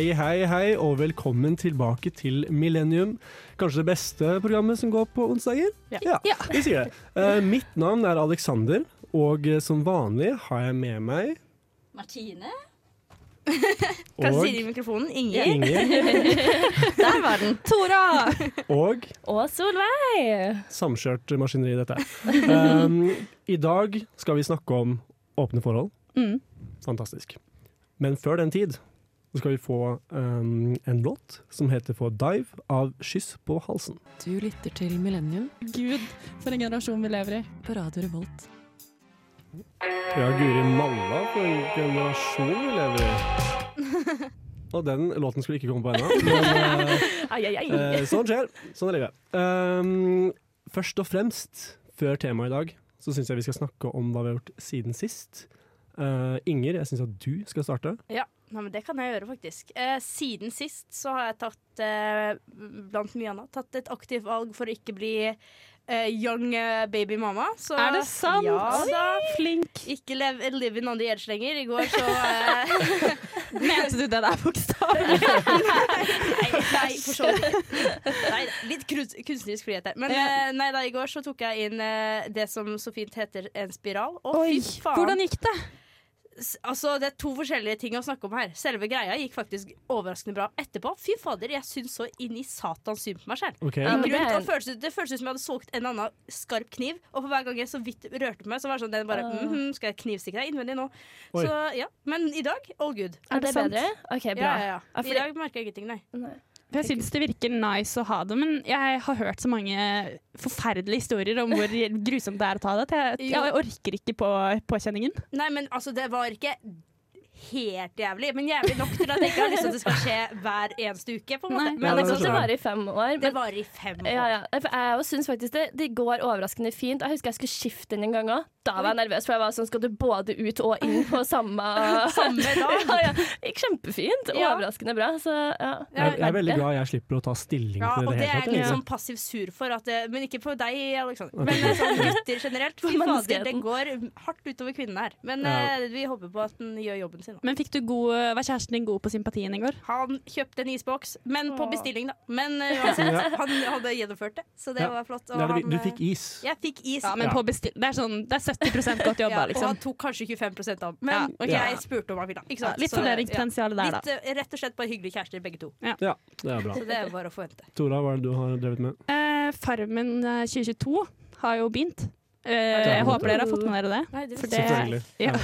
Hei, hei, hei, og velkommen tilbake til Millennium. Kanskje det beste programmet som går på onsdager? Ja. vi sier det. Uh, mitt navn er Alexander, og eh, som vanlig har jeg med meg Martine? Kan du si det i mikrofonen? Inger. Inger Der var den. Tora. og Og Solveig! samkjørt maskineri, dette. Um, I dag skal vi snakke om åpne forhold. Mm. Fantastisk. Men før den tid så skal vi få um, en låt som heter For Dive av Kyss på halsen. Du lytter til Millennium Gud, for en generasjon vi lever i. på Radio Revolt. Ja, Guri malla for en generasjon vi lever i. Og den låten skulle ikke komme på ennå. Men uh, sånn skjer. Sånn er livet. Um, først og fremst, før temaet i dag, så syns jeg vi skal snakke om hva vi har gjort siden sist. Uh, Inger, jeg syns at du skal starte. Ja, nei, men det kan jeg gjøre, faktisk. Eh, siden sist så har jeg tatt, eh, blant mye annet, tatt et aktivt valg for å ikke bli eh, young eh, baby mama. Så, Er det sant? Ja da. Flink. Ikke live, in on the edge lenger. I går så eh, Mente du det der bokstavelig? Nei, nei, for så vidt ikke. Nei, litt kunstnerisk frihet der. Men eh, nei da, i går så tok jeg inn det som så fint heter en spiral. Å, fy faen. hvordan gikk det? Altså, Det er to forskjellige ting å snakke om her. Selve greia gikk faktisk overraskende bra etterpå. Fy fader, jeg syns så inn i satans synd på meg selv. Okay. Ja, det er- og føltes, det føltes ut som jeg hadde solgt en annen skarp kniv. Og for hver gang jeg så vidt rørte på meg, så var det sånn den bare uh... mm -hmm, Skal jeg knivstikke deg innvendig nå? Oi. Så ja. Men i dag, all good. Er det sant? bedre? OK, bra. ja, ja. Ja, I dag merker jeg ingenting, nei. Nei. Jeg syns det virker nice å ha det, men jeg har hørt så mange forferdelige historier om hvor grusomt det er å ta det, at jeg, jeg orker ikke på påkjenningen. Nei, men altså, det var ikke helt jævlig, men jævlig nok til at jeg ikke har lyst til at det skal skje hver eneste uke. på en måte. Nei. Men Ja, Men det også, det varer i fem år. det Men, varer i fem år. ja, ja. Jeg syns faktisk det, det går overraskende fint. Jeg husker jeg skulle skifte den en gang òg. Da var jeg nervøs, for jeg var sånn Skal du både ut og inn på samme Samme dag? ja, ja. Gikk kjempefint. Ja. Overraskende bra. Så ja. Jeg, jeg er veldig det. glad jeg slipper å ta stilling Ja, til og det det hele er jeg litt sånn passiv sur for. At det, men ikke på deg, Aleksander. Men eh, sånn gutter generelt. Fy fader, det går hardt utover kvinnene her. Men Ja. eh, vi håper på at den gjør jobben sin. Da. Men fikk du god, var kjæresten din god på sympatien i går? Han kjøpte en isboks, men på bestilling, da. Men eh, uansett, Ja. han hadde gjennomført det, så det Ja. var flott. Og Det det du eh, fikk is. Jeg fikk is. Ja, men Ja. på bestil det, er sånn, det er 70 godt jobba, Ja, og liksom. han tok kanskje 25 av den. Men Ja, ok. jeg spurte om han ville. Ikke sant? litt fordelingspotensial det- der, da. Litt, eh, rett og slett bare hyggelige kjærester, begge to. Ja, det er bra. Så det er bare å forvente. Tora, hva er det du har drevet med? Eh, Farmen eh, 2022 har jo begynt. Eh, det jeg håper dere har fått med dere det. Nei, det For det-. Ja.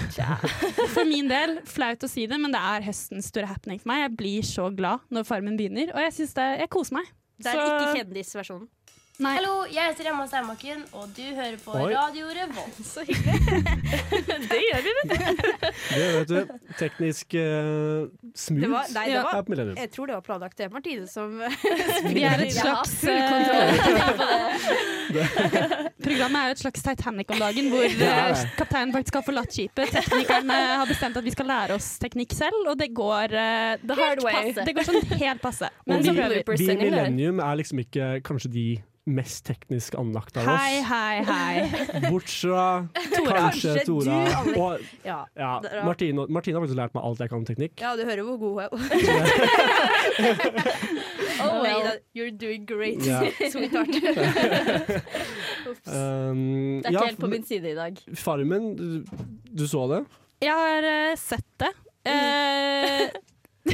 For min del, flaut å si det, men det er høstens store happening for meg. Jeg blir så glad når Farmen begynner, og jeg, synes det, jeg koser meg. Det er Så- ikke kjendisversjonen. Nei. Hallo, jeg heter Emma Steinbakken, og du hører på Oi. Radio Revolt. Så hyggelig. det gjør vi, vet du. Det vet du. Teknisk uh, smooth Det var, nei, det Ja. var. Jeg tror det var planlagt. Det er Martine som Vi er et slags eh, Programmet er et slags Titanic om dagen, hvor eh, det. kapteinen faktisk har forlatt skipet. Teknikerne har bestemt at vi skal lære oss teknikk selv, og det går, uh, The hard way. det går sånn helt passe. Men Og vi, vi. vi. Millennium er liksom ikke kanskje de mest teknisk anlagt av oss. Hei, hei, hei. Bortsett fra kanskje Tora. du. Og Ja. ja, Martine, Martine har faktisk lært meg alt jeg kan om teknikk. ja, du hører hvor god hun er. Oh, well. You're doing great, yeah. sweetheart. Um, Det er ja, ikke helt på min side i dag. Farmen, du, du så det? Jeg har uh, sett det. Eh,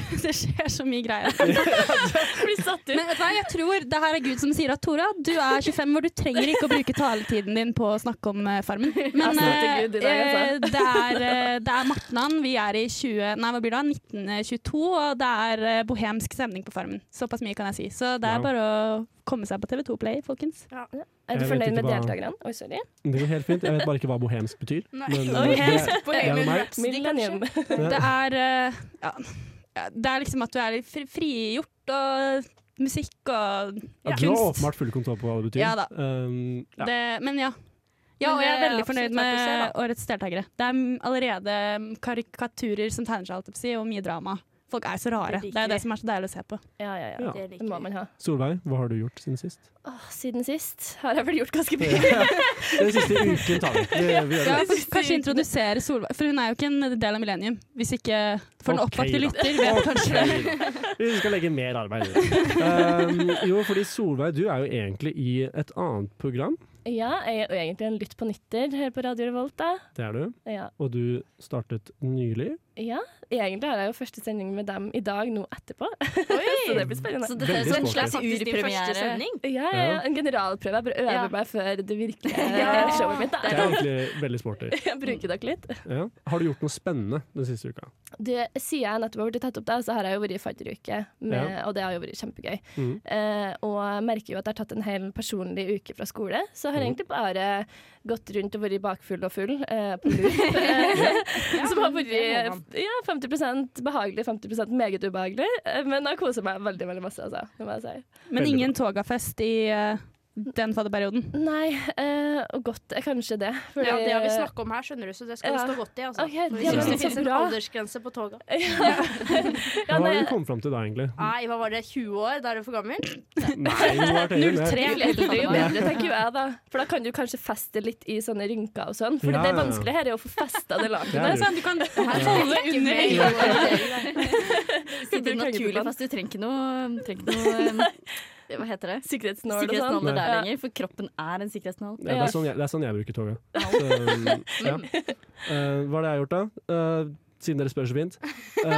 det skjer så mye greier. Blir satt ut. Men vet du hva, jeg tror det her er Gud som sier at Tora, du er 25 år, du trenger ikke å bruke taletiden din på å snakke om eh, Farmen. Men eh, altså. eh, det er, eh, det er Martnan, vi er i 20, nei, hva blir det, 1922, og det er bohemsk stemning på Farmen. Såpass mye kan jeg si. Så det er bare å komme seg på TV2 Play, folkens. Er du fornøyd med hva- deltakerne? Oi, sorry. Det går helt fint. Jeg vet bare ikke hva bohemsk betyr. Nei. Men, Oi, det- det, det er. Det er ja, ja, Det er liksom at du er litt frigjort, og musikk og Ja, ja, du har kunst. åpenbart full kontroll på hva det betyr. Ja da. Um, ja. Det, men ja. Ja, og jeg er veldig fornøyd med se, årets deltakere. Det er allerede karikaturer som tegner seg, alt og mye drama. Folk er så rare. Det Det er jo det som er så deilig å se på. Ja, ja, ja. Ja. Det Det må man ha. Solveig, hva har du gjort siden sist? Åh, siden sist har jeg vel gjort ganske mye. Den siste uken tar vi. vi, vi Ja, for, kanskje introdusere Solveig, for hun er jo ikke en del av Millennium. Hvis ikke for den Ok, oppvakte lytter vet kanskje det. Vi skal legge mer arbeid i det. Um, jo, fordi Solveig, du er jo egentlig i et annet program. Ja, jeg er egentlig en lytt på nytter her på Radio Revolt. Da. Det er du. Ja. Og du startet nylig. Ja, egentlig har jeg jo første sending med dem i dag nå etterpå. så det blir spennende. Så det er en slags urpremiere. Ja, ja, ja, en generalprøve. Jeg bare øver Ja. meg før det virkelige Ja. showet mitt. Det er egentlig veldig sporty. Jeg bruker dere litt. Ja. Har du gjort noe spennende den siste uka? Det, siden jeg nettopp har blitt tatt opp der, så har jeg jo vært i fadderuke, med- og det har jo vært kjempegøy. Mm. Eh, og jeg merker jo at jeg har tatt en hel personlig uke fra skole, så jeg har jeg egentlig bare gått rundt og vært bakfull og full eh, på loop. Som har vært. Ja, 50% behagelig, 50 meget ubehagelig. Eh, men jeg koser meg veldig veldig masse, altså. Må jeg si. Men ingen togafest i eh, den fadderperioden. Nei, uh, og godt er kanskje det. fordi- Ja, det har vi snakka om her, skjønner du, så det skal Ja. stå godt i. Altså. Okay, vi ja, synes men det så finnes en aldersgrense på toga. ja, Hva har du kommet fram til da, egentlig? Nei, hva var det, 20 år? Da er du for gammel? Nei, du har vært høyere enn det. 03. jo eldre, jo bedre, tenker jo jeg, da. For da kan du kanskje feste litt i sånne rynker og sånn. For Ja, det er vanskelig her er å få festa det lakenet. Sånn, du kan holde under Sitte naturlig fast. Du trenger ikke noe, trenger ikke noe Hva heter det? Sikkerhetsnål og sånn. Der Ja. lenger, for kroppen er en sikkerhetsnål. Ja, det, er sånn jeg, det er sånn jeg bruker toget. Så, um, ja. uh, hva har det jeg gjort, da? Uh, siden dere spør så fint. Uh,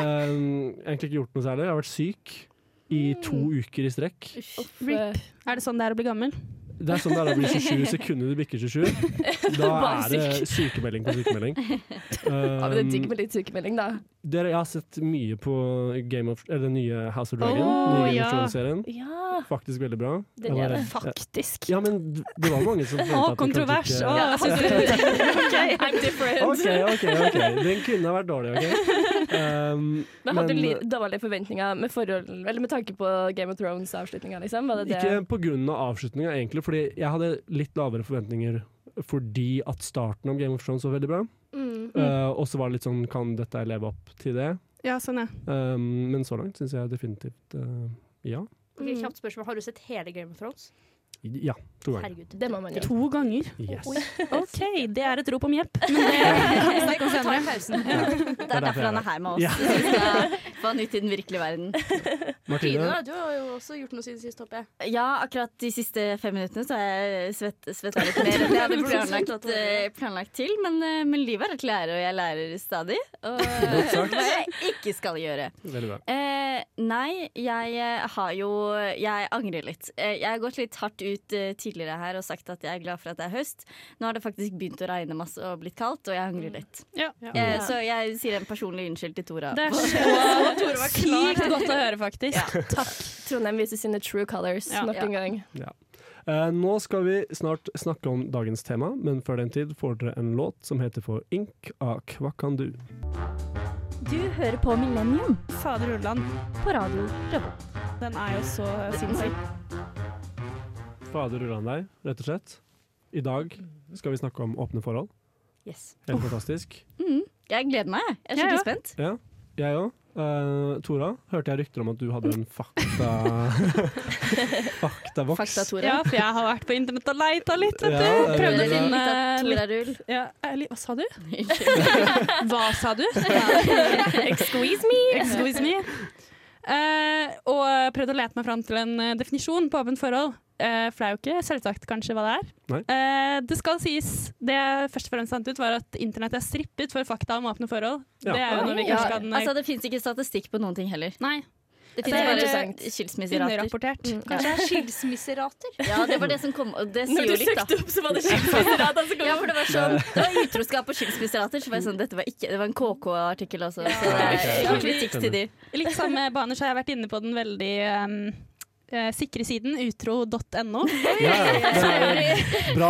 egentlig ikke gjort noe særlig. Jeg har vært syk i to uker i strekk. Uff, Rip. Er det sånn det er å bli gammel? Det er sånn det er å bli 27 sekunder du bikker 27. Da er det sykemelding på sykemelding. Ja, men det er digg Um, med litt sykemelding, da. dere, jeg har sett mye på Game of, eller den nye House of Dragon. Oh, nye Game ja. of Thrones-serien. Ja, Faktisk veldig bra. den er det. Faktisk. Ja, men det var mange som følte at kontrovers! ikke- Oh, synes det- I'm different. OK, OK. ok Den kunne ha vært dårlig, OK? Um, Men hadde du men- dårlige forventninger med, forhold, eller med tanke på Game of Thrones-avslutninga, liksom? Det det? Ikke av avslutninga, egentlig, fordi jeg hadde litt lavere forventninger fordi at starten av Game of Thrones var veldig bra. Mm. Uh, og så var det litt sånn, kan dette leve opp til det? Ja, sånn, ja. Um, men så langt syns jeg definitivt uh, ja. Ok, kjapt spørsmål. Har du sett hele Game of Thrones? Ja, to ganger. Herregud. Det må man gjøre. To ganger. Yes. OK, det er et rop om hjelp. Men det senere. Det er derfor han er her med oss. Ja. Vi skal ut i den virkelige verden. Martine, da, du har jo også gjort noe siden sist, håper jeg. Ja, akkurat de siste fem minuttene så har jeg svett, svetta litt mer enn jeg hadde planlagt, eh, planlagt til. Men, eh, men livet er et lære, og jeg lærer stadig. Og hva jeg ikke skal gjøre. veldig bra. Eh, nei, jeg eh, har jo Jeg angrer litt. Jeg har gått litt hardt ut tidligere her og sagt at jeg er glad for at det er høst. Nå har det faktisk begynt å regne masse og blitt kaldt, og jeg angrer litt. Ja. Eh, så jeg sier en personlig unnskyld til Tora. Det er så sykt godt å høre, faktisk. Trondheim viser sine true colors Ja. nok en gang. Uh, nå skal vi snart snakke om dagens tema, men før den tid får dere en låt som heter For ink av Kvakandu. Du hører på Millennium Fader Ulland. på radio Revolt. Den er jo så sinnssyk. Fader Ulland deg, rett og slett. I dag skal vi snakke om åpne forhold. Yes. Helt fantastisk. Mm. Jeg gleder meg. Jeg er Ja, ja. spent. Ja, jeg òg. Uh, Tora, hørte jeg rykter om at du hadde en fakta... faktaboks. Fakta, Tora. Ja, for jeg har vært på internett og leita litt, vet Ja, er Prøvde å finne litt Tora-rull. ja, eller, Hva sa du? Hva sa du? Excuse me! Excuse me. Uh, og prøvde å lete meg fram til en eh, definisjon på åpent forhold. Eh, for det er jo ikke selvsagt kanskje hva det er. Eh, det skal sies, det jeg først og fremst fant ut, var at internett er strippet for fakta om åpne forhold. Ja. Det er jo noe vi Ja, kanskje kan altså, det fins ikke statistikk på noen ting heller. Nei, Det Det fins er bare interessant. skilsmisserater. underrapportert. Mm. Kanskje skilsmisserater? Ja, det var det som kom, det Når du jo litt, da. søkte opp, så var det skilsmisserater som kom Ja, for det var sånn Det var utroskap og skilsmisserater. Så var jeg sånn, dette var ikke Det var en KK-artikkel også. Så det er kritikk til de. Litt samme baner så har jeg vært inne på den veldig um, eh, sikre siden utro.no. Ja, bra.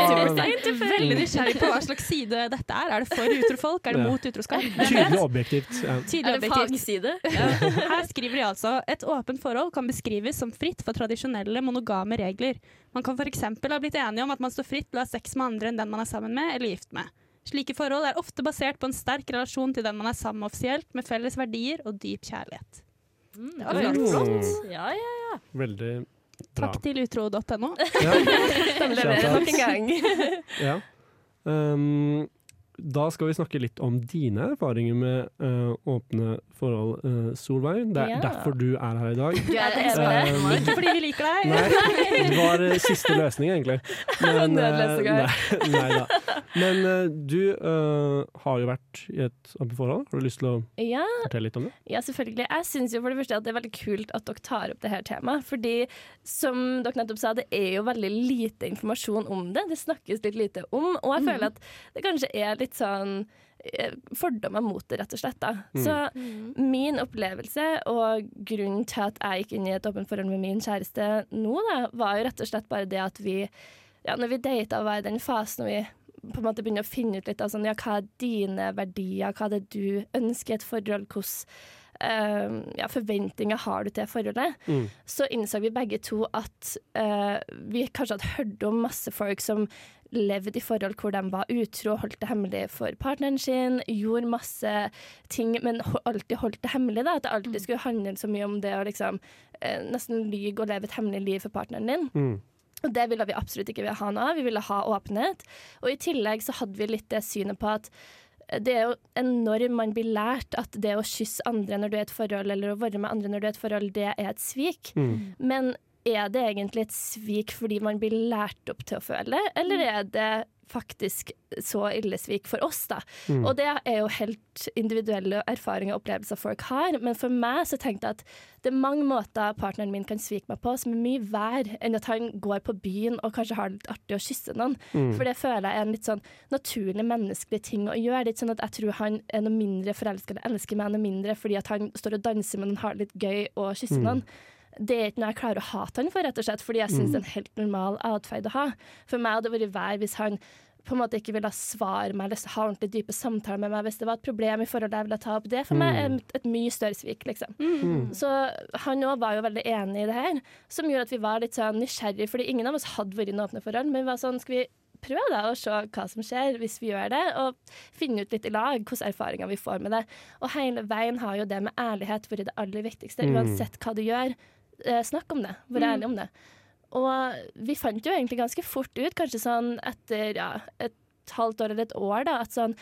Veldig nysgjerrig på hva slags side dette er. Er det for utrofolk? Er det mot utroskap? Tydelig objektivt. Ja. Tydelig Er det fagside? Her skriver de altså et åpent forhold kan beskrives som fritt for tradisjonelle monogame regler. Man kan f.eks. ha blitt enige om at man står fritt til å ha sex med andre enn den man er sammen med eller gift med. Slike forhold er ofte basert på en sterk relasjon til den man er sammen med offisielt, med felles verdier og dyp kjærlighet. Det var veldig flott. Ja, ja. Veldig bra. Takk til utro.no. Ja. Stemmer det nok en gang. Ja. Um, da skal vi snakke litt om dine erfaringer med uh, åpne forhold, uh, Solveig. Det er Ja. derfor du er her i dag. Du er det er. Um, Ikke fordi vi liker deg. Nei, det var uh, siste løsning, egentlig. Men, nei, nei da. Men du eh, har jo vært i et åpent forhold. Har du lyst til å Ja, fortelle litt om det? Ja, selvfølgelig. Jeg syns jo for det første at det er veldig kult at dere tar opp det her temaet. Fordi som dere nettopp sa, det er jo veldig lite informasjon om det. Det snakkes litt lite om. Og jeg føler at det kanskje er litt sånn eh, Fordommer mot det, rett og slett. da. Så min opplevelse og grunnen til at jeg gikk inn i et åpent forhold med min kjæreste nå, da, var jo rett og slett bare det at vi ja, Når vi data var i den fasen når vi på en måte begynner å finne ut litt av sånn, ja, hva er dine verdier, hva er det du ønsker i et forhold, hvordan ja, forventninger har du til forholdet, Mm. så innså vi begge to at uh, vi kanskje hadde hørt om masse folk som levde i forhold hvor de var utro, holdt det hemmelig for partneren sin, gjorde masse ting, men alltid holdt det hemmelig. Da. At det alltid skulle handle så mye om det å liksom, eh, nesten lyge og leve et hemmelig liv for partneren din. Mm. Og det ville vi absolutt ikke ha noe av. Vi ville ha åpenhet. Og i tillegg så hadde vi litt det synet på at det er jo enormt man blir lært at det å kysse andre når du er i et forhold, eller å være med andre når du er i et forhold, det er et svik. Mm. Men er det egentlig et svik fordi man blir lært opp til å føle, det, eller er det faktisk så ille svik for oss, da? Mm. Og det er jo helt individuelle erfaringer og opplevelser folk har, men for meg så tenkte jeg at det er mange måter partneren min kan svike meg på som er mye verre enn at han går på byen og kanskje har det litt artig å kysse noen. Mm. For det føler jeg er en litt sånn naturlig menneskelig ting å gjøre. Det er ikke sånn at jeg tror han er noe mindre forelska eller elsker meg noe mindre fordi at han står og danser med noen, har det litt gøy og kysser Mm. noen. Det er ikke noe jeg klarer å hate han for, rett og slett, fordi jeg syns Mm. det er en helt normal atferd å ha. For meg hadde det vært verre hvis han på en måte ikke ville svare meg eller ha ordentlig dype samtaler med meg hvis det var et problem i forholdet jeg ville ta opp. Det for meg er et, et mye større svik, liksom. Mm. Så han òg var jo veldig enig i det her, som gjorde at vi var litt sånn nysgjerrige, fordi ingen av oss hadde vært i åpne forhold, men vi var sånn, skal vi prøve da å se hva som skjer hvis vi gjør det, og finne ut litt i lag hvilke erfaringer vi får med det. Og hele veien har jo det med ærlighet vært det aller viktigste, Mm. uansett hva du gjør. Eh, snakk om det, vær ærlig om det. Og vi fant jo egentlig ganske fort ut, kanskje sånn etter ja, et halvt år eller et år, da, at sånn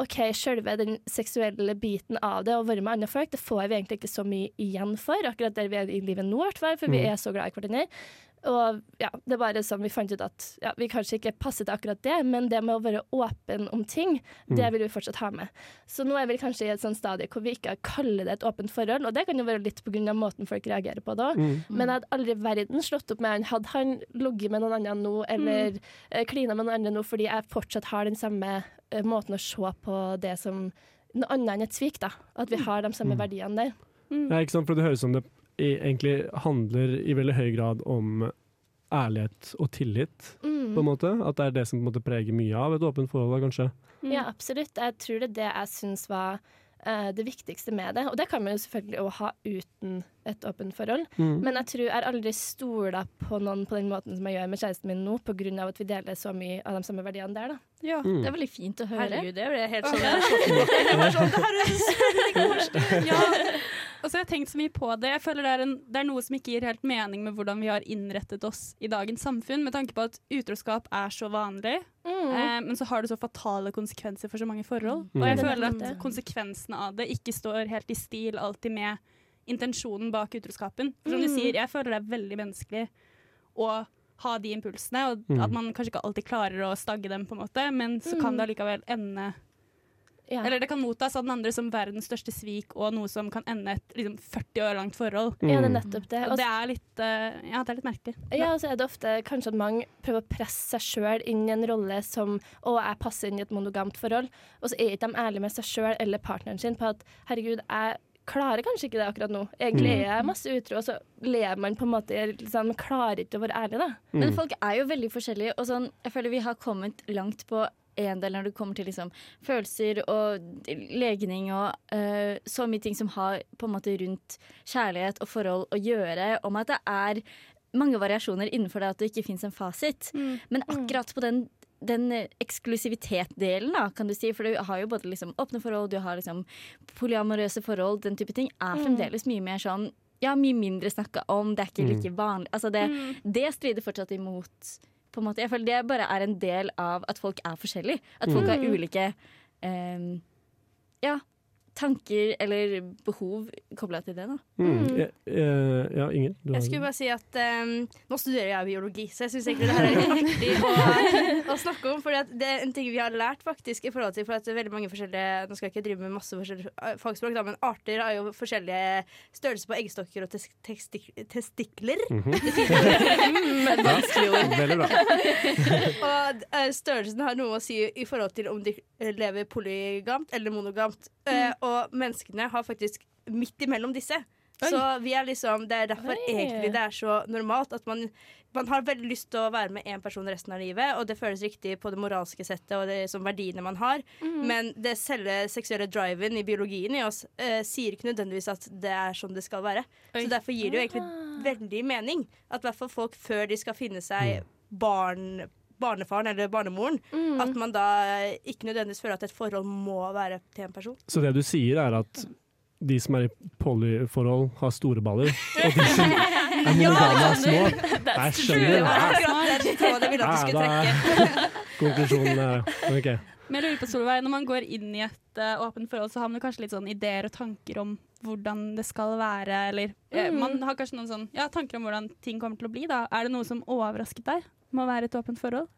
OK, selve den seksuelle biten av det, å være med andre folk, det får vi egentlig ikke så mye igjen for, akkurat der vi er i livet nå, i hvert fall, for vi Mm. er så glad i hverandre. Og ja, det er bare sånn vi fant ut at ja, vi kanskje ikke passer til akkurat det, men det med å være åpen om ting, det vil vi fortsatt ha med. Så nå er vi kanskje i et sånt stadie hvor vi ikke kaller det et åpent forhold, og det kan jo være litt pga. måten folk reagerer på det òg. Mm. Men jeg hadde aldri i verden slått opp med han. Hadde han ligget med noen andre nå, eller mm. klina med noen andre nå, fordi jeg fortsatt har den samme eh, måten å se på det som noe annet enn et svik, da. At vi har de samme verdiene der. Ja, ikke sant? For det høres som det egentlig handler i veldig høy grad om ærlighet og tillit, Mm. på en måte. At det er det som på en måte preger mye av et åpent forhold, da, kanskje. Ja, absolutt. Jeg tror det er det jeg syns var eh, det viktigste med det. Og det kan man jo selvfølgelig òg ha uten et åpent forhold. Mm. Men jeg tror jeg aldri stola på noen på den måten som jeg gjør med kjæresten min nå, pga. at vi deler så mye av de samme verdiene der, da. Ja. Mm. Det er veldig fint å høre. Herregud, det ble helt sånn Ja. det var sånn, det her er ja. Og så har jeg tenkt så mye på det. Jeg føler det er, en, det er noe som ikke gir helt mening med hvordan vi har innrettet oss i dagens samfunn, med tanke på at utroskap er så vanlig, eh, men så har det så fatale konsekvenser for så mange forhold. Mm. Og jeg er føler at konsekvensene av det ikke står helt i stil alltid med intensjonen bak utroskapen. For som du Mm. sier, jeg føler det er veldig menneskelig å ha de impulsene, og Mm. at man kanskje ikke alltid klarer å stagge dem, på en måte, men så kan det allikevel ende Ja. Eller det kan mottas av den andre som verdens største svik, og noe som kan ende et liksom, 40 år langt forhold. ja, det er Mm. nettopp det. Og det er litt, uh, ja, det er litt merkelig. Ja, og så er det ofte kanskje at mange prøver å presse seg sjøl inn i en rolle som å, jeg passer inn i et monogamt forhold, og så er ikke de ærlige med seg sjøl eller partneren sin på at herregud, jeg klarer kanskje ikke det akkurat nå. Egentlig er jeg masse utro, og så lever man på en måte liksom, Man klarer ikke å være ærlig, da. Men Mm. folk er jo veldig forskjellige, og sånn, jeg føler vi har kommet langt på en del når det kommer til liksom, følelser og legning og uh, så mye ting som har på en måte rundt kjærlighet og forhold å gjøre, om at det er mange variasjoner innenfor det at det ikke fins en fasit. Men akkurat på den den eksklusivitet-delen, da, kan du si. For du har jo både liksom åpne forhold, du har liksom polyamorøse forhold, den type ting, er fremdeles mye mer sånn ja, mye mindre snakka om, det er ikke Mm. like vanlig. Altså det, det strider fortsatt imot på en måte. Jeg føler det bare er en del av at folk er forskjellige. At folk har ulike um, ja, tanker eller behov kobla til det. da. Mm. Ja, eh, ja, Ingen? Du har Jeg skulle bare si at um, Nå studerer jeg biologi, så jeg syns egentlig det her er litt artig å, å snakke om. For det er en ting vi har lært faktisk i forhold til For at det veldig mange forskjellige Nå skal jeg ikke drive med masse forskjellige eh, fagspråk, da, men arter har jo forskjellige størrelser på eggstokker og tes testik testikler. Mm -hmm. vanskelig ord. Veldig bra. Og eh, størrelsen har noe å si i forhold til om de eh, lever polygamt eller monogamt. Eh, og menneskene har faktisk midt imellom disse. Så vi er liksom, Det er derfor Oi. egentlig det er så normalt at man, man har veldig lyst til å være med én person resten av livet, og det føles riktig på det moralske settet og det som verdiene man har. Men det selve seksuelle driven i biologien i oss eh, sier ikke nødvendigvis at det er sånn det skal være. Så derfor gir det jo egentlig veldig mening at i hvert fall folk før de skal finne seg barn barnefaren eller barnemoren, at man da ikke nødvendigvis føler at et forhold må være til en person. Så det du sier, er at de som er i polyforhold, har store baller, og de som er monogame, har små? Jeg skjønner. Det var akkurat den tråden jeg ville at du skulle trekke. Konklusjonen er OK. Men jeg lurer på, Solveig, når man går inn i et uh, åpent forhold, så har man kanskje litt sånn ideer og tanker om hvordan det skal være, eller mm. Man har kanskje noen sånn, ja, tanker om hvordan ting kommer til å bli. da. Er det noe som overrasket deg med å være et åpent forhold?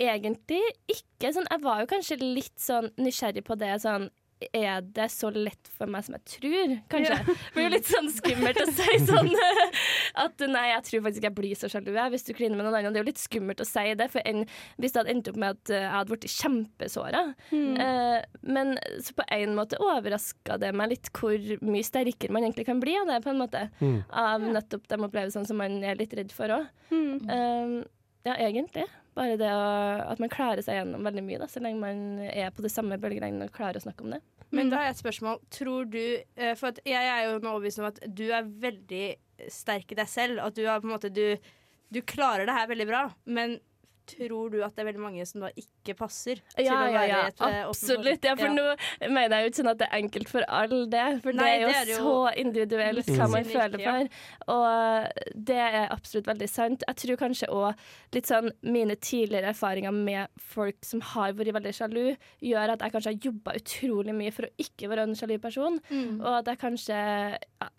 Egentlig ikke. Sånn, jeg var jo kanskje litt sånn nysgjerrig på det. Sånn, er det så lett for meg som jeg tror? Kanskje. Ja. det blir jo litt sånn skummelt å si sånn at nei, jeg tror faktisk jeg blir så sjalu hvis du kliner med noen andre. Det er jo litt skummelt å si det, for en, hvis det hadde endt opp med at eh, jeg hadde blitt kjempesåra. Eh, men så på en måte overraska det meg litt hvor mye sterkere man egentlig kan bli av det, på en måte. Mm. Av nettopp de opplevelsene som man er litt redd for òg. Mm. Ja, egentlig. Bare det å, at man klarer seg gjennom veldig mye, da, så lenge man er på det samme bølgelengden og klarer å snakke om det. Men da har jeg et spørsmål. Tror du eh, For at jeg er jo nå overbevist om at du er veldig sterk i deg selv. At du har på en måte du, du klarer det her veldig bra. Men tror du at det er veldig mange som da ikke passer til Ja, å ja, være ja, i et eh, absolutt. Ja, for nå mener jeg jo ikke sånn at det er enkelt for alle det, for Nei, det er det er jo. så individuelt hva man føler for. Og det er absolutt veldig sant. Jeg tror kanskje òg litt sånn mine tidligere erfaringer med folk som har vært veldig sjalu, gjør at jeg kanskje har jobba utrolig mye for å ikke være en sjalu person. Mm. Og at jeg kanskje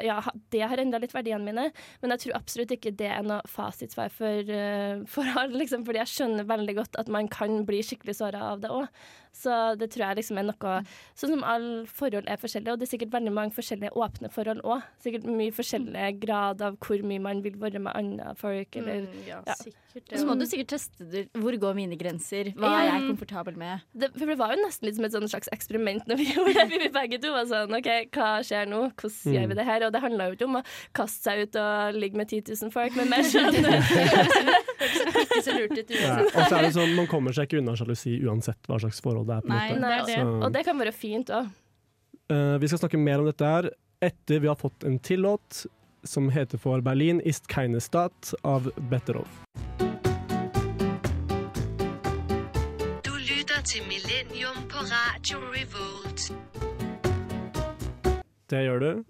Ja, det har endra litt verdiene mine, men jeg tror absolutt ikke det er noe fasitsvar for, uh, for alle, liksom, fordi jeg skjønner veldig godt at man kan bli skikkelig såra av det òg. Så det tror jeg liksom er noe Sånn som alle forhold er forskjellige, og det er sikkert veldig mange forskjellige åpne forhold òg. Sikkert mye forskjellig grad av hvor mye man vil være med andre folk, eller Mm, ja, Ja. sikkert. Og så må du sikkert teste det. hvor går mine grenser. Hva er jeg komfortabel med? det, For det var jo nesten litt som et sånn slags eksperiment når vi gjorde det. Vi begge to var sånn OK, hva skjer nå? Hvordan gjør vi det her? Og det handla jo ikke om å kaste seg ut og ligge med 10 000 folk, men mer sånn Ikke så lurt ut Ja. Og så er det sånn, man kommer seg ikke unna sjalusi uansett hva slags forhold det er. på en Nei, måte. det er det. Så- Og det kan være fint òg. Uh, vi skal snakke mer om dette her etter vi har fått en til låt som heter for Berlin ist keine Stadt av Betterov. Du lytter til Millennium på Radio Revolt. Det gjør du.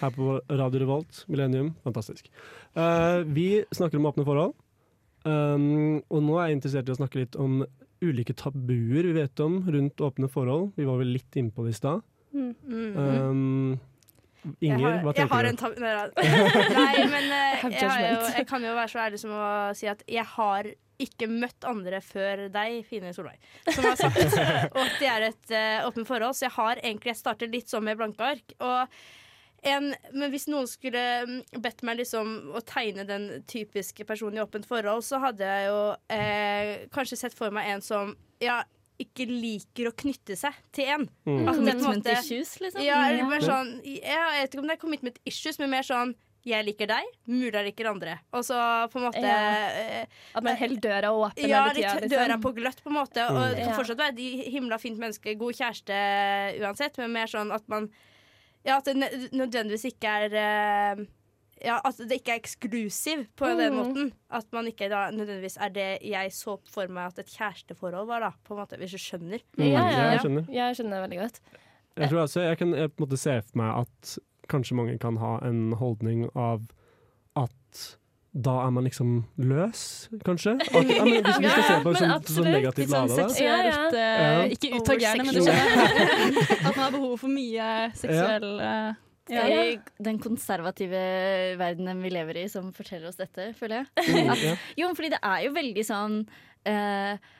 Her på Radio Revolt, Millennium. Fantastisk. Uh, vi snakker om åpne forhold. Um, og nå er jeg interessert i å snakke litt om ulike tabuer vi vet om rundt åpne forhold. Vi var vel litt inne på det i stad. Mm. Um, Inger, har, hva jeg har tenker en du? tab nei, nei, men uh, jeg, jo, jeg kan jo være så ærlig som å si at jeg har ikke møtt andre før deg, fine Solveig, som har sagt og at det er et uh, åpent forhold. Så jeg har egentlig Jeg starter litt sånn med blanke ark. Og en, men hvis noen skulle mm, bedt meg liksom å tegne den typiske personen i åpent forhold, så hadde jeg jo eh, kanskje sett for meg en som ja, ikke liker å knytte seg til en. Mm. Altså, Commitment måte- issues, liksom. Ja, eller mer sånn Jeg vet ikke om det er commitment issues, men mer sånn jeg liker deg, mulig jeg liker andre. Og så på en måte Ja. eh, At man holder døra åpen Ja, hele tida. litt døra på gløtt, på en måte. Og det kan fortsatt være de himla fint menneske, god kjæreste uansett, men mer sånn at man Ja, at det nødvendigvis ikke er eh, ja, at det ikke er eksklusiv på den Mm. måten. At man ikke da nødvendigvis er det jeg så for meg at et kjæresteforhold var, da. På en måte, hvis du skjønner. Mm, Ja, ja, Jeg skjønner. Jeg skjønner veldig godt. Jeg tror altså, jeg kan jeg på en måte se for meg at kanskje mange kan ha en holdning av at da er man liksom løs, kanskje? At, ja, men hvis vi skal se på det men som, som negativt sånn lada, da. seksuelt Ja, eh, Ja. Ikke utagerende, men du skjønner. At man har behov for mye seksuell Det ja. er i den konservative verdenen vi lever i som forteller oss dette, føler jeg. Mm, At, ja. jo, fordi det er jo veldig sånn eh,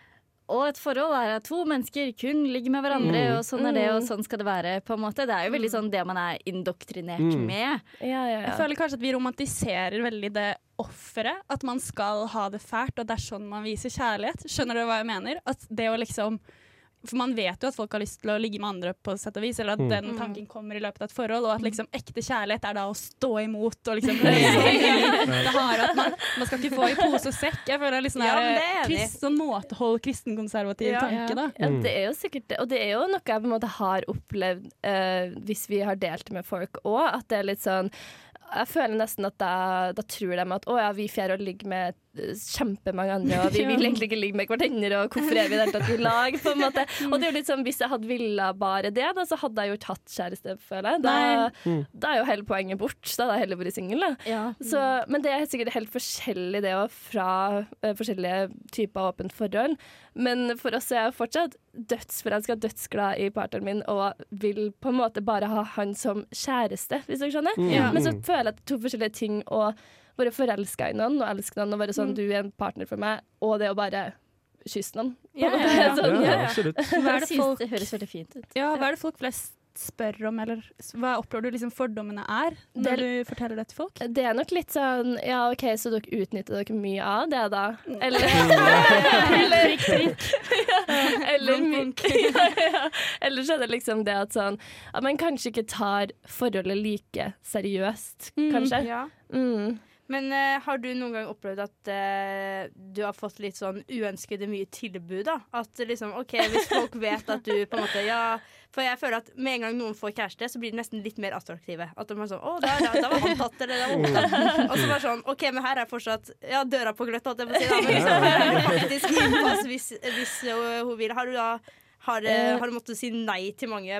Og et forhold er at to mennesker kun ligger med hverandre, Mm. og sånn er det, og Mm. sånn skal det være. på en måte Det er jo veldig sånn det man er indoktrinert Mm. med. Ja, ja, Jeg føler kanskje at vi romantiserer veldig det offeret. At man skal ha det fælt, og det er sånn man viser kjærlighet. Skjønner du hva jeg mener? At det å liksom For man vet jo at folk har lyst til å ligge med andre, på sett og vis, eller at Mm. den tanken kommer i løpet av et forhold, og at liksom ekte kjærlighet er da å stå imot og liksom det harde. At man, man skal ikke få i pose og sekk. Jeg føler Ja, men det er krist, sånn måtehold, kristenkonservativ Ja. tanke, da. Ja, Mm. det er jo sikkert det. Og det er jo noe jeg på en måte har opplevd eh, hvis vi har delt med folk òg, at det er litt sånn jeg føler nesten at da, da tror de at å ja, vi får å ligger med kjempemange andre, og vi vil egentlig ikke ligge med hverandre, og hvorfor er vi i det hele tatt i lag? på en måte. Og det er jo litt sånn, Hvis jeg hadde villa bare det, da, så hadde jeg jo ikke hatt kjæreste, føler jeg. Da, Mm. da er jo hele poenget bort. Da hadde jeg heller vært singel. da. Ja. Så, men det er sikkert helt forskjellig det òg, fra uh, forskjellige typer åpent forhold. Men for oss er jeg fortsatt dødsforelska, dødsglad i partneren min og vil på en måte bare ha han som kjæreste, hvis dere skjønner. Mm. Ja. Men så føler jeg at det er to forskjellige ting å være forelska i noen og elske noen og være sånn du er en partner for meg, og det å bare kysse noen. Ja, ja, ja. Sånn, Ja, absolutt. Hva er det folk det høres veldig fint ut. Ja, hva er det folk flest spør om, eller hva opplever du liksom fordommene er når Det- du forteller det til folk? Det er nok litt sånn Ja, OK, så dere utnytter dere mye av det, da? Eller Eller, eller, ja, ja. eller så er det liksom det at sånn At man kanskje ikke tar forholdet like seriøst, Mm, kanskje. Ja. Mm. Men uh, har du noen gang opplevd at uh, du har fått litt sånn uønskede mye tilbud, da? At liksom, OK, hvis folk vet at du på en måte Ja, for jeg føler at med en gang noen får kjæreste, så blir de nesten litt mer attraktive. At de er sånn Å, da, da, da var han tatt, eller da var hun tatt. Og så bare sånn OK, men her er fortsatt Ja, døra på gløtt, holdt jeg på å si, da. Men liksom, faktisk innpass hvis, hvis hun vil. Har du da har, eh, har du måttet si nei til mange?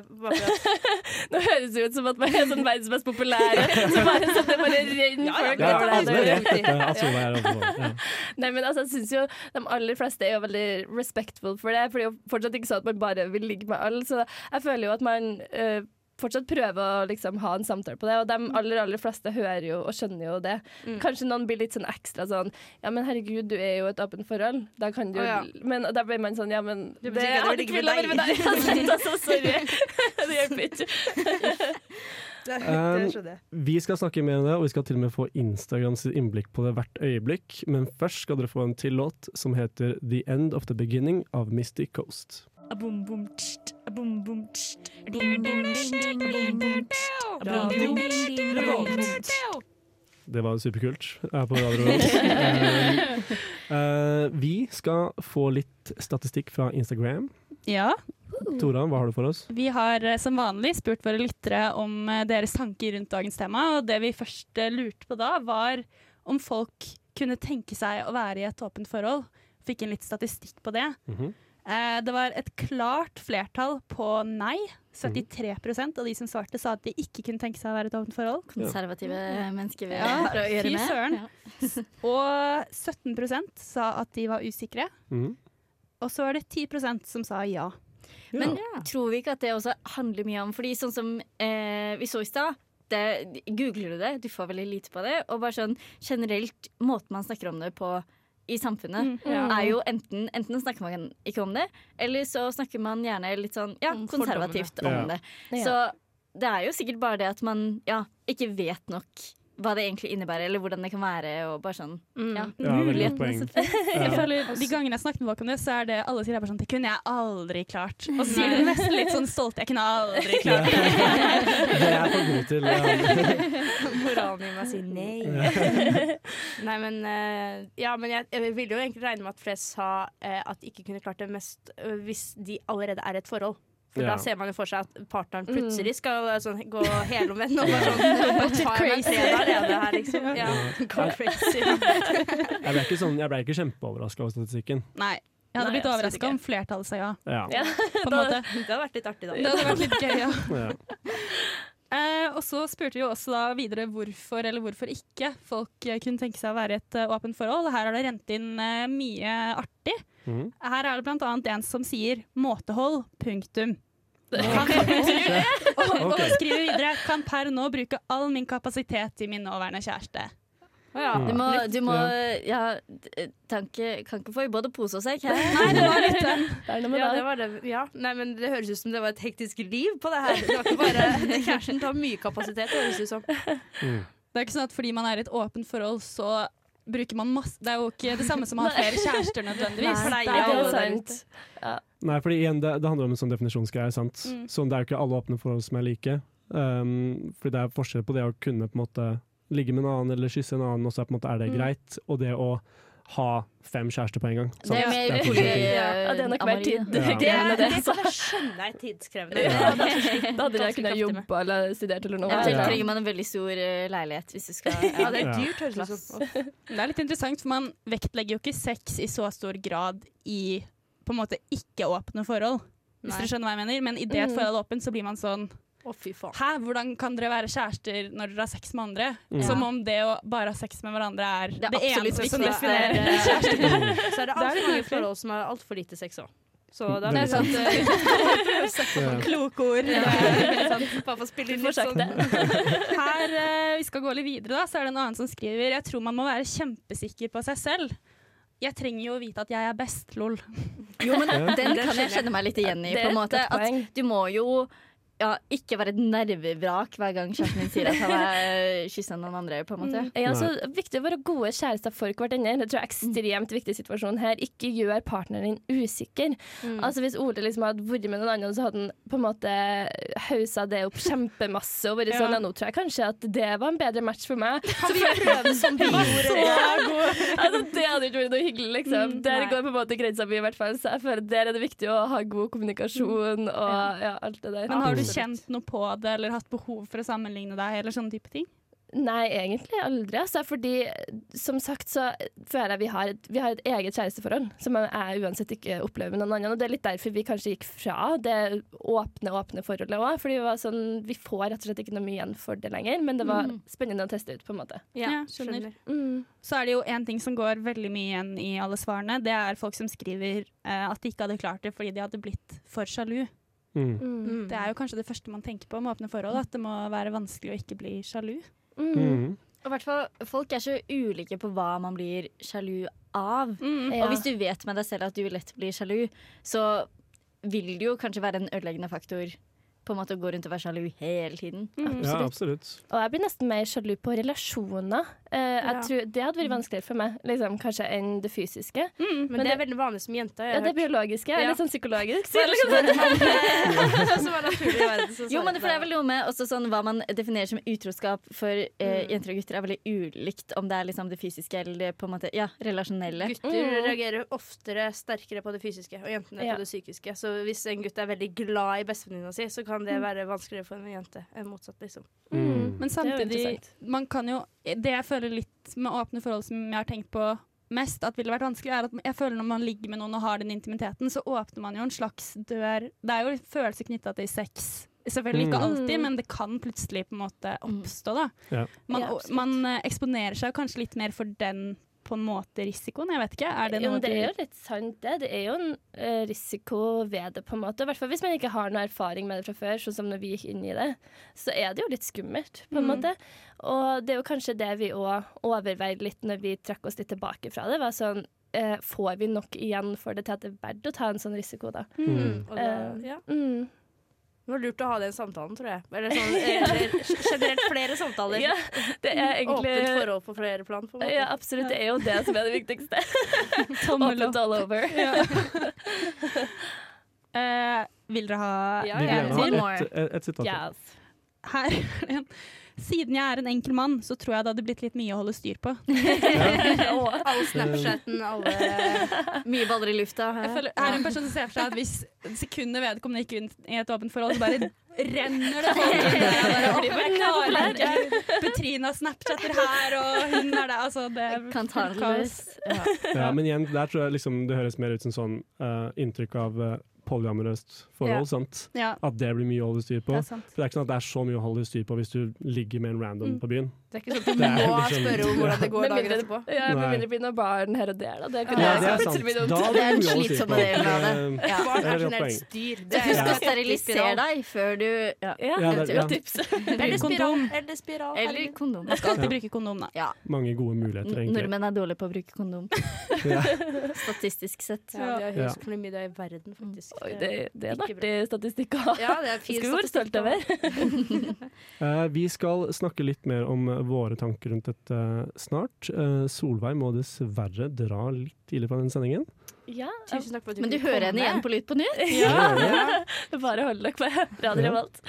Nå høres det ut som at man er sånn verdens mest populære. Så bare sånn det bare renner Ja, ja, folk det Ja. Nei, men altså, jeg synes jo De aller fleste er jo veldig respectful for det. For det er jo fortsatt ikke sånn at man bare vil ligge med alle. Så jeg føler jo at man eh, fortsatt prøve å liksom ha en samtale på det. Og de aller aller fleste hører jo og skjønner jo det. Mm. Kanskje noen blir litt sånn ekstra sånn Ja, men herregud, du er jo et åpent forhold. Da kan du oh, ja. Men da blir man sånn Ja, men Det det, jeg hadde ikke villet være med deg. uansett, altså, sorry. det hjelper ikke. det, Um, det. Vi skal snakke mer om det, og vi skal til og med få Instagrams innblikk på det hvert øyeblikk. Men først skal dere få en til låt som heter The End of the Beginning av Misty Coast. Det var superkult. Jeg er på Radio uh, Eh, eh, vi skal få litt statistikk fra Instagram. Ja. Tora, hva har du for oss? Vi har eh, som vanlig spurt våre lyttere om eh, deres tanker rundt dagens tema, og det vi først eh, lurte på da, var om folk kunne tenke seg å være i et åpent forhold. Fikk inn litt statistikk på det. Mm -hmm. det var et klart flertall på nei. 73% av de som svarte, sa at de ikke kunne tenke seg å være i et åpent forhold. Konservative mennesker vi Ja, å gjøre fy med. søren. Ja. Og 17% sa at de var usikre. Mhm. Og så var det 10% som sa ja. Men tror vi ikke at det også handler mye om Fordi sånn som eh, vi så i stad det- Googler du det, du får veldig lite på det. Og bare sånn generelt måten man snakker om det på i samfunnet, Mm. er jo enten Enten snakker man ikke om det, eller så snakker man gjerne litt sånn ja, konservativt om det. Så det er jo sikkert bare det at man ja, ikke vet nok hva det egentlig innebærer, eller hvordan det kan være. Og bare sånn, ja, Ja, veldig godt mulighetene poeng. Jeg føler De gangene jeg snakket med folk om det, så er det alle sier bare sånn Det kunne jeg aldri klart. Og så sier de nesten litt sånn stolt Jeg kunne aldri klart det. Det er jeg for god til. Ja. Moralen i meg sier nei. Nei, men eh, Ja, men jeg, jeg ville jo egentlig regne med at flest sa eh, at de ikke kunne klart det mest eh, hvis de allerede er i et forhold. For Ja. da ser man jo for seg at partneren Mm. plutselig skal eh, sånn, gå helomvendt og bare sånn fredag alene her, liksom. Ja. Go crazy. Jeg ble ikke, sånn, jeg ble ikke kjempeoverraska over statistikken. Nei. Jeg hadde Nei, blitt overraska om flertallet sa ja. Ja. Ja. På en måte. Det hadde vært litt artig, Det hadde vært litt gøy, ja. Ja. Eh, og så spurte vi også da videre hvorfor eller hvorfor ikke folk eh, kunne tenke seg å være i et eh, åpent forhold. Her har det rent inn eh, mye artig. Mm. Her er det annet en som sier 'måtehold', punktum. Ok. Og skriver videre 'kan per nå bruke all min kapasitet til min nåværende kjæreste'. Oh, ja. Du må, du må ja. tanke, kan ikke, få i både pose og sekk her. Nei, det var litt den. Ja, det. var det. Ja. Nei, men det høres ut som det var et hektisk liv på det her. Det var ikke bare Kjæresten tar mye kapasitet, det høres ut som. Mm. Det er ikke sånn at fordi man er i et åpent forhold, så bruker man masse Det er jo ikke det samme som å ha flere kjærester nødvendigvis. Nei, Det Det er jo sant. sant. Nei, fordi igjen, det, det handler om en sånn definisjonsgreie. sant? Mm. Sånn, det er jo ikke alle åpne forhold som er like. Um, fordi det er forskjell på det å kunne på en måte ligge med en annen eller kysse en annen, og så er, på en måte, er det Mm. greit, og det å ha fem kjærester på en gang. sant? Det er mer det er forskjellige. Ja, det er nok mer tid. Ja. Det, det, det det. skjønner jeg tidskrevende. Ja. Da hadde jeg kunnet jobbe eller studert eller noe. Eventuelt Ja. trenger man en veldig stor eh, leilighet hvis du skal Ja, det er dyrt, høres det ut som. Det er litt interessant, for man vektlegger jo ikke sex i så stor grad i på en måte ikke-åpne forhold. Hvis Nei. dere skjønner hva jeg mener. Men idet et Mm. forhold er åpent, så blir man sånn Å, fy faen. Hæ, hvordan kan dere være kjærester når dere har sex med andre? Mm. Som om det å bare ha sex med hverandre er det, Det er det eneste som definerer Det er- kjærester. Så er det Det er altfor mange forhold som har altfor lite sex òg. Så da Det er det sånn Ja. Kloke ord. sånn, Bare for å spille inn litt sånn. Her, uh, vi skal gå litt videre, da, så er det en annen som skriver Jeg tror man må være kjempesikker på seg selv. Jeg trenger jo å vite at jeg er best, lol. Jo, men den kan jeg kjenne meg litt igjen i. På en måte At du må jo ja, ikke være et nervevrak hver gang kjæresten min sier at han har kyssa noen andre. på en måte Ja, så viktig å være gode kjærester for hverandre. Det tror jeg er ekstremt viktig situasjon her. Ikke gjør partneren din usikker. Mm. Altså Hvis Ole liksom hadde vært med noen andre, så hadde han på en måte hausa det opp kjempemasse. Og vært Ja. sånn, ja, nå tror jeg kanskje at det var en bedre match for meg. Kan vi prøve som vi gjorde? altså, det hadde ikke vært noe hyggelig, liksom. Mm, der går på en måte grensa mi, i hvert fall. Så jeg føler der er det viktig å ha god kommunikasjon og ja, alt det der. Men har du. Kjent noe på det, eller hatt behov for å sammenligne deg, eller sånne type ting? Nei, egentlig aldri. Altså, fordi som sagt så føler jeg vi har et, vi har et eget kjæresteforhold som jeg uansett ikke opplever med noen annen. Og det er litt derfor vi kanskje gikk fra det åpne, åpne forholdet òg. Fordi vi var sånn, vi får rett og slett ikke noe mye igjen for det lenger, men det var Mm. spennende å teste ut, på en måte. Ja, Ja, skjønner. skjønner. Mm. Så er det jo en ting som går veldig mye igjen i alle svarene. Det er folk som skriver eh, at de ikke hadde klart det fordi de hadde blitt for sjalu. Mm. Mm. Det er jo kanskje det første man tenker på med åpne forhold, at det må være vanskelig å ikke bli sjalu. Mm. Mm. Og hvert fall, Folk er så ulike på hva man blir sjalu av. Mm. Ja. Og hvis du vet med deg selv at du lett blir sjalu, så vil det jo kanskje være en ødeleggende faktor på en måte å gå rundt og være sjalu hele tiden. Mm. Ja, absolutt. Og jeg blir nesten mer sjalu på relasjoner. Eh, jeg Ja. tror Det hadde vært vanskeligere for meg liksom, kanskje enn det fysiske. Mm. Men, Men det er veldig vanlig som jente. Ja, det er biologiske. Ja. Eller sånn psykologisk. Så sånn Jo, men det er vel noe med også sånn Hva man definerer som utroskap for eh, Mm. jenter og gutter, er veldig ulikt om det er liksom det fysiske eller på en måte Ja, relasjonelle. Gutter Mm. reagerer oftere sterkere på det fysiske, og jentene Ja. på det psykiske. Så hvis en gutt er veldig glad i bestevenninna si, så kan det Mm. være vanskeligere for en jente enn motsatt, liksom. Mm. Men samtidig, man kan jo Det jeg føler litt med åpne forhold som jeg har tenkt på mest at ville vært vanskelig, er at jeg føler når man ligger med noen og har den intimiteten, så åpner man jo en slags dør Det er jo følelser knytta til sex. Selvfølgelig ikke Mm. alltid, Mm. men det kan plutselig på en måte oppstå. da. Man, man eh, eksponerer seg kanskje litt mer for den på en måte risikoen. Jeg vet ikke. Er det noe jo, det er jo litt sant, det. Det er jo en eh, risiko ved det, på en måte. I hvert fall hvis man ikke har noe erfaring med det fra før, sånn som når vi gikk inn i det. Så er det jo litt skummelt, på en Mm. måte. Og det er jo kanskje det vi òg overveide litt når vi trakk oss litt tilbake fra det. var sånn eh, Får vi nok igjen for det til at det er verdt å ta en sånn risiko, da? Mm. Eh, ja. Mm. Det var lurt å ha den samtalen, tror jeg. Eller sånn, eller generelt flere samtaler. Ja, det er Åpent forhold på flere plan, på en måte. Ja, absolutt. Det er jo det som er det viktigste. Åpent all over. uh, vil dere ha Ja, Vi vil gjerne ha et, et, et sitat. Yes. Her er det en siden jeg er en enkel mann, så tror jeg det hadde blitt litt mye å holde styr på. All Snapchaten, alle Mye baller i lufta. Jeg føler, er en person som ser for seg at hvis sekundet vedkommende gikk inn i et åpent forhold, så bare renner det folk inn der. Jeg bare, klarer ikke. Petrina Snapchatter her, og hun er der. Altså, det Kan ta det løs. Ja. Ja, men igjen, der tror jeg liksom det høres mer ut som sånn uh, inntrykk av uh, polyamorøst forhold, Ja. sant? Ja, At det blir mye å holde styr på. det er. For det er ikke sånn at det er så mye å holde styr på hvis du ligger med en random Mm. på byen. Det er ikke sånn at du er må liksom- spørre om hvordan det går dagen mindre- etterpå. Ja, med mindre det blir noe barn her og der. Da. Det Ja, det er sant. Da er blir den mye å holde styr på. det. Det- Ja. Barn er er generelt styr. Det Husk å er sterilisere deg før du ja. Ja, det det- er tips. Eller spiral. Kondom. Eller spiral. Eller kondom. Man skal alltid bruke kondom, da. Ja. Mange gode muligheter, egentlig. Nordmenn er dårlige på å bruke kondom. Statistisk sett. Ja, de har høyest klamydia i verden, faktisk. Oi, det, det er en artig statistikk å ha. Ja, det er fin skal vi stolt over. Eh, vi skal snakke litt mer om eh, våre tanker rundt dette snart. Eh, Solveig må dessverre dra litt tidlig fra den sendingen. Ja, Tusen takk for at du Men du hører henne igjen på Lytt på nytt? ja. Bare hold dere på Radio Ja. Revolt.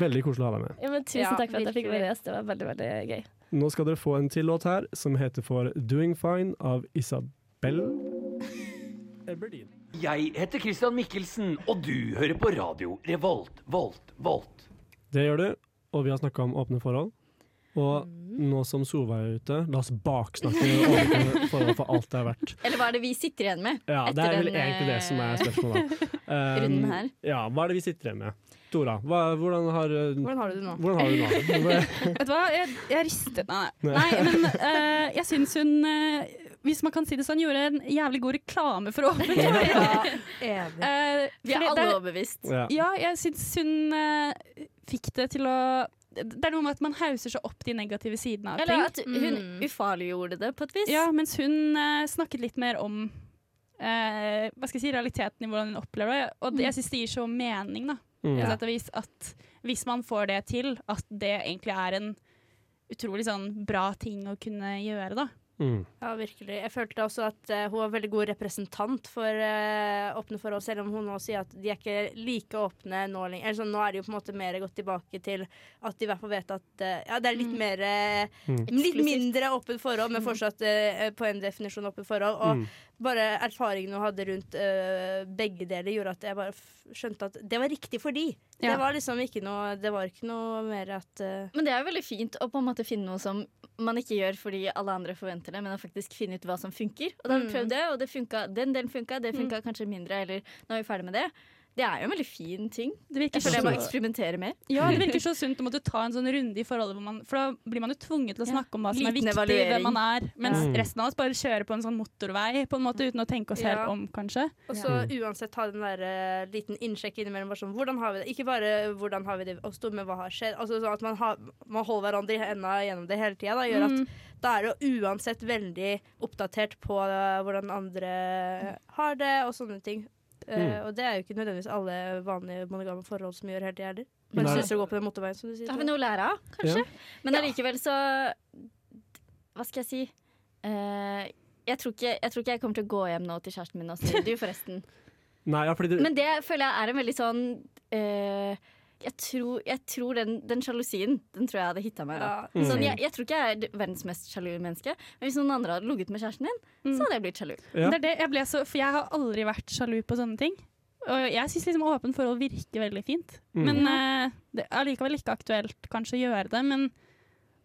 Veldig koselig å ha deg med. Ja, men tusen Ja, takk for at jeg fikk være gjest. Det var veldig, veldig gøy. Nå skal dere få en til låt her, som heter for 'Doing Fine' av Isabel Eberdin. Jeg heter Christian Mikkelsen, og du hører på radio Revolt, Volt, Volt. Det gjør du, og vi har snakka om åpne forhold. Og nå som Solveig er ute, la oss baksnakke åpne forhold for alt det er verdt. Eller hva er det vi sitter igjen med? Ja, det er vel den, egentlig det som er eh, spørsmålet. Um, runden her. Ja, hva er det vi sitter igjen med? Tora, hva, hvordan, har, uh, Hvordan har du det nå? hvordan har du det nå? Vet du hva, jeg, jeg ristet Nei, Nei. nei men uh, jeg syns hun eh, hvis man kan si det sånn, gjorde en jævlig god reklame for Åpen forhold. Ja. Eh, Vi er alle overbevist. Ja. Ja, jeg syns hun uh, fikk det til å Det er noe med at man hauser seg opp de negative sidene av Eller ting. at hun Mm. ufarliggjorde det på et vis. Ja, mens hun uh, snakket litt mer om eh, hva skal jeg si, realiteten i hvordan hun opplever det. Og det, jeg syns det gir så mening, da. Mm. Vis at hvis man får det til, at det egentlig er en utrolig sånn bra ting å kunne gjøre, da. Mm. Ja, virkelig. Jeg følte også at uh, hun var veldig god representant for uh, åpne forhold, selv om hun nå sier at de er ikke like åpne nå lenger. Eller sånn, nå er de jo på en måte mer gått tilbake til at de i hvert fall vet at uh, Ja, det er litt Mm. mer Mm. Litt mindre åpent forhold, men fortsatt på en definisjon åpent forhold. Og Mm. Bare erfaringene hun hadde rundt øh, begge deler, gjorde at jeg bare skjønte at det var riktig for de. Ja. Det var liksom ikke noe Det var ikke noe mer at øh... Men det er jo veldig fint å på en måte finne noe som man ikke gjør fordi alle andre forventer det, men å faktisk finne ut hva som funker. Og da har vi Mm. prøvd det, og det funka, den delen funka, det funka kanskje mindre, eller nå er vi ferdig med det. Det er jo en veldig fin ting. Det virker Jeg føler jeg må eksperimentere mer. Ja, det virker så sunt å måtte ta en sånn runde i forholdet, hvor man, for da blir man jo tvunget til å Ja. snakke om hva som er viktig, evaluering. hvem man er, mens Ja. resten av oss bare kjører på en sånn motorvei på en måte uten å tenke oss helt om, kanskje. Og så uansett ha den der uh, liten innsjekk innimellom. Bare sånn, hvordan har vi det? Ikke bare hvordan har vi det oss to, men hva har skjedd? Altså sånn at man, har, man holder hverandre i henda gjennom det hele tida. Gjør at Mm. da er det uansett veldig oppdatert på eh, hvordan andre har det, og sånne ting. Eh, Mm. og det er jo ikke nødvendigvis alle vanlige monogame forhold som gjør helt gjerder. Men syns du går på den motorveien, som du sier. Da har vi noe å lære av, kanskje. Ja. Men allikevel så Hva skal jeg si? Uh, jeg, tror ikke, jeg tror ikke jeg kommer til å gå hjem nå til kjæresten min og si du, forresten. Nei, ja, fordi det, Men det føler jeg er en veldig sånn eh, jeg, tror, jeg tror den, den sjalusien, den tror jeg hadde hitta meg. Da. Ja. Mm. Sånn, jeg, jeg tror ikke jeg er verdens mest sjalu menneske, men hvis noen andre hadde ligget med kjæresten din, Mm. så hadde jeg blitt sjalu. ja. Det er det jeg ble så, for jeg har aldri vært sjalu på sånne ting. Og jeg syns liksom åpent forhold virker veldig fint. Mm. Men uh, det er allikevel ikke aktuelt kanskje å gjøre det. Men,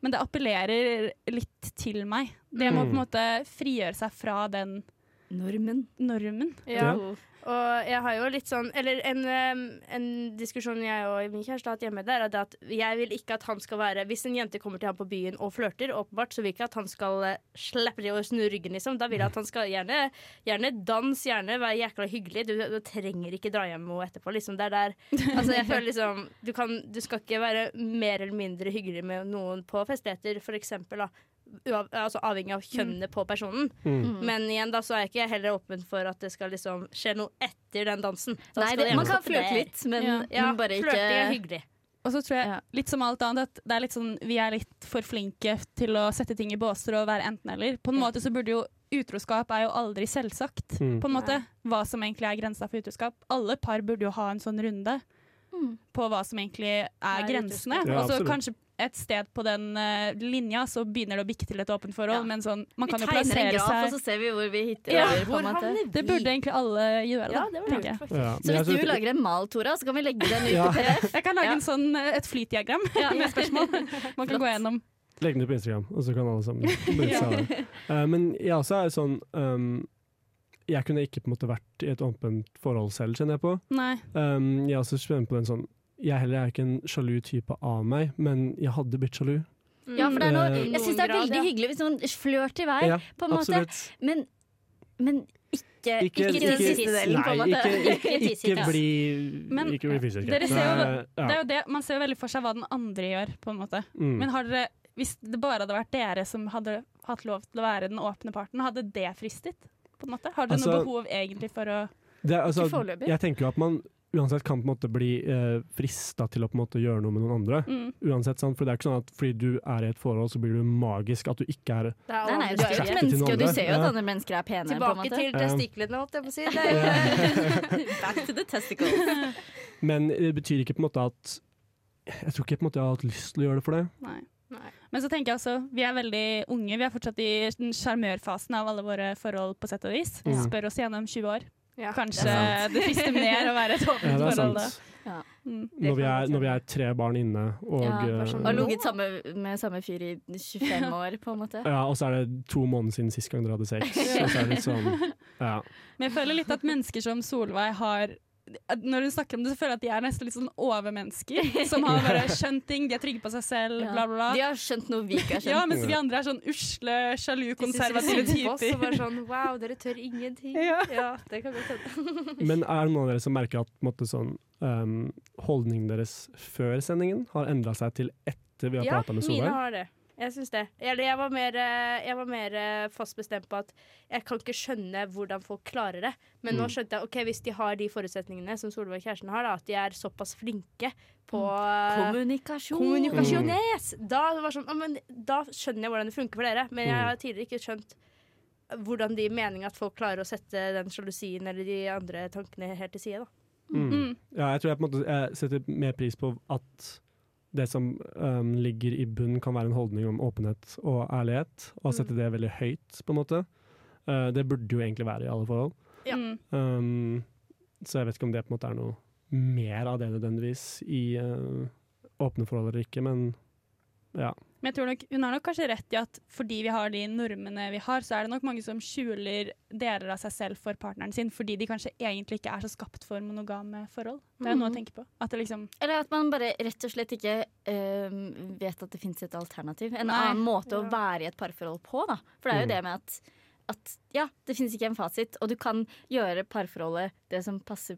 men det appellerer litt til meg. Det må Mm. på en måte frigjøre seg fra den Normen. normen. Ja. Og jeg har jo litt sånn Eller en, en diskusjon jeg og min kjæreste har hatt hjemme, der, er at- jeg vil ikke at han skal være Hvis en jente kommer til ham på byen og flørter, åpenbart, så vil jeg ikke at han skal eh, slippe det og snu ryggen, liksom. Da vil jeg at han skal gjerne, gjerne dans, gjerne være jækla hyggelig. Du, du trenger ikke dra hjem med henne etterpå, liksom. Det er der Altså, jeg føler liksom du, kan, du skal ikke være mer eller mindre hyggelig med noen på festligheter, for eksempel, da. Altså avhengig av kjønnet på personen. Mm. Men igjen da så er jeg ikke heller åpen for at det skal liksom skje noe etter den dansen. Da Nei, det, man kan flørte litt, men, Ja. Ja, men bare ikke flørting er hyggelig. Og så tror jeg, litt som alt annet, at det er litt sånn, vi er litt for flinke til å sette ting i båser og være enten-eller. På en Ja. måte så burde jo Utroskap er jo aldri selvsagt, Mm. på en måte. Hva som egentlig er grensa for utroskap. Alle par burde jo ha en sånn runde Mm. på hva som egentlig er Er grensene. Ja, og så kanskje et sted på den uh, linja så begynner det å bikke til et åpent forhold. Ja. Men sånn, man Vi kan jo tegner en plassere graf, og så ser vi hvor vi hitter Ja, over. vi? Det burde egentlig alle gjøre, Ja, det var lurt, faktisk. Ja, Så hvis du lager en mal, Tora, så kan vi legge den ut Ja. til PDF. Jeg kan lage Ja. en sånn, et flytdiagram med spørsmål man kan gå gjennom. Legg den ut på Instagram, og så kan alle sammen benytte seg av det. Uh, men jeg også er sånn um, Jeg kunne ikke på en måte vært i et åpent forhold selv, kjenner jeg på. Nei. Um, jeg er også spent på den sånn Jeg heller er ikke en sjalu type av meg, men jeg hadde blitt sjalu. Ja, for det er noe, Eh, jeg syns det er grad, veldig ja. hyggelig hvis noen flørter i vei, Ja, på en måte. Men, men ikke, ikke, Ikke- den siste delen, på en Nei, måte. ikke, ikke, ikke bli, Men ikke bli fysisk. dere ser jo- Det er jo det, man ser jo veldig for seg hva den andre gjør, på en måte. Mm. Men har dere, hvis det bare hadde vært dere som hadde hatt lov til å være den åpne parten, hadde det fristet? På en måte? Har dere Altså- noe behov egentlig for å Det altså, Ikke foreløpig. jeg tenker jo at man uansett kan på en måte bli eh, frista til å på en måte gjøre noe med noen andre. mm. Uansett, sant? For det er ikke sånn at fordi du er i et forhold, så blir du magisk. At du ikke er Nei, nei, du er jo et menneske, og du ser jo at andre mennesker er pene. på en Tilbake måte. til testiklene, holdt jeg på å si. Back to the testicles. Men det betyr ikke på en måte at Jeg tror ikke på en måte jeg har hatt lyst til å gjøre det for det. Nei. Nei. Men så tenker jeg også, vi er veldig unge. Vi er fortsatt i sjarmørfasen av alle våre forhold, på sett og vis. Spør oss igjen om 20 år. Ja, Kanskje det det frister mer å være et Ja, åpent det er forhold da. sant. Ja. Mm. Når vi, er, når vi er tre barn inne, og Ja, eh, sånn. Og ligget med samme fyr i 25 år, på en måte. ja, og så er det to måneder siden sist gang dere hadde sex. Så er det litt sånn ja. Men jeg føler litt at mennesker som Solveig har Når hun snakker om det, så føler jeg at de er nesten litt sånn overmennesker. Som har bare skjønt ting, de er trygge på seg selv, Ja. bla, bla, bla. De har skjønt noe vi ikke har skjønt. Ja, mens vi andre er sånn usle, sjalu, konservative typer. De bare sånn Wow, dere tør ingenting. Ja. det kan godt hende. Men er det noen av dere som merker at måte, sånn, um, holdningen deres før sendingen har endra seg til etter vi har Ja, prata med mine har det. Jeg syns det. Eller jeg var mer, eh, jeg var mer eh, fast bestemt på at jeg kan ikke skjønne hvordan folk klarer det. Men nå Mm. skjønte jeg ok, hvis de har de forutsetningene som Solveig og kjæresten har, da, at de er såpass flinke på Mm. eh, Kommunikasjon. kommunikasjones, da, var sånn, «Å, men, da skjønner jeg hvordan det funker for dere. Men jeg Mm. har tidligere ikke skjønt hvordan de meninger at folk klarer å sette den sjalusien eller de andre tankene helt til side. da. Mm. Mm. Ja, jeg tror jeg på en måte jeg setter mer pris på at det som um, ligger i bunn kan være en holdning om åpenhet og ærlighet, og Mm. sette det veldig høyt, på en måte. Uh, det burde jo egentlig være i alle forhold. Ja. Mm. Um, så jeg vet ikke om det på en måte er noe mer av det nødvendigvis i uh, åpne forhold eller ikke, men ja. Men jeg tror nok, hun har nok kanskje rett i at fordi vi har de normene vi har, så er det nok mange som skjuler deler av seg selv for partneren sin, fordi de kanskje egentlig ikke er så skapt for monogame forhold. Det er noe å Mhm. tenke på. At det liksom Eller at man bare rett og slett ikke øh, vet at det finnes et alternativ. En Nei. annen måte å være i et parforhold på, da. For det er jo Mm. det med at, at ja, det finnes ikke en fasit, og du kan gjøre parforholdet det som passer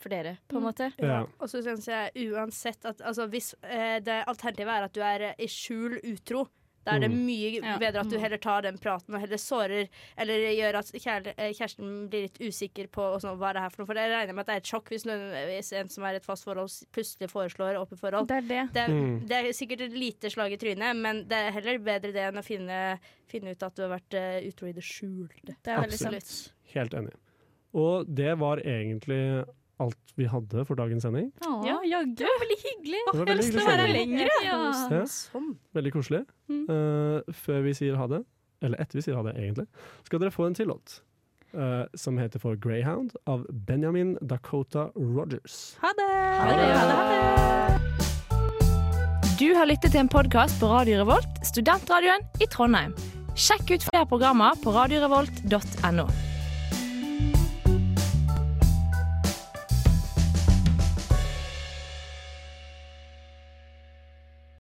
for dere, på en Mm. måte. Ja. Og så syns jeg uansett at altså, hvis eh, det alternativet er at du er i skjul utro, da er det Mm. mye bedre at du Mm. heller tar den praten og heller sårer eller gjør at eh, kjæresten blir litt usikker på og sånn, hva det er for noe. For jeg regner med at det er et sjokk hvis, noen, hvis en som er i et fast forhold, plutselig foreslår åpent forhold. Det er det. Det er, Mm. det er sikkert et lite slag i trynet, men det er heller bedre det enn å finne, finne ut at du har vært eh, utro i det skjulte. Det er veldig Absolutt. sant. Helt enig. Og det var egentlig alt vi hadde for dagens sending. Åh, Ja, jaggu. det var veldig hyggelig. Det var veldig Helst hyggelig å være lenger. Ja. Ja. Sånn. Veldig koselig. Mm. Eh, før vi sier ha det, eller etter vi sier ha det, egentlig, skal dere få en til låt. Uh, som heter for Greyhound av Benjamin Dakota Rogers. Ha det! Ha det. Ha det. Du har lyttet til en podkast på Radio Revolt, studentradioen i Trondheim. Sjekk ut flere programmer på radiorevolt.no.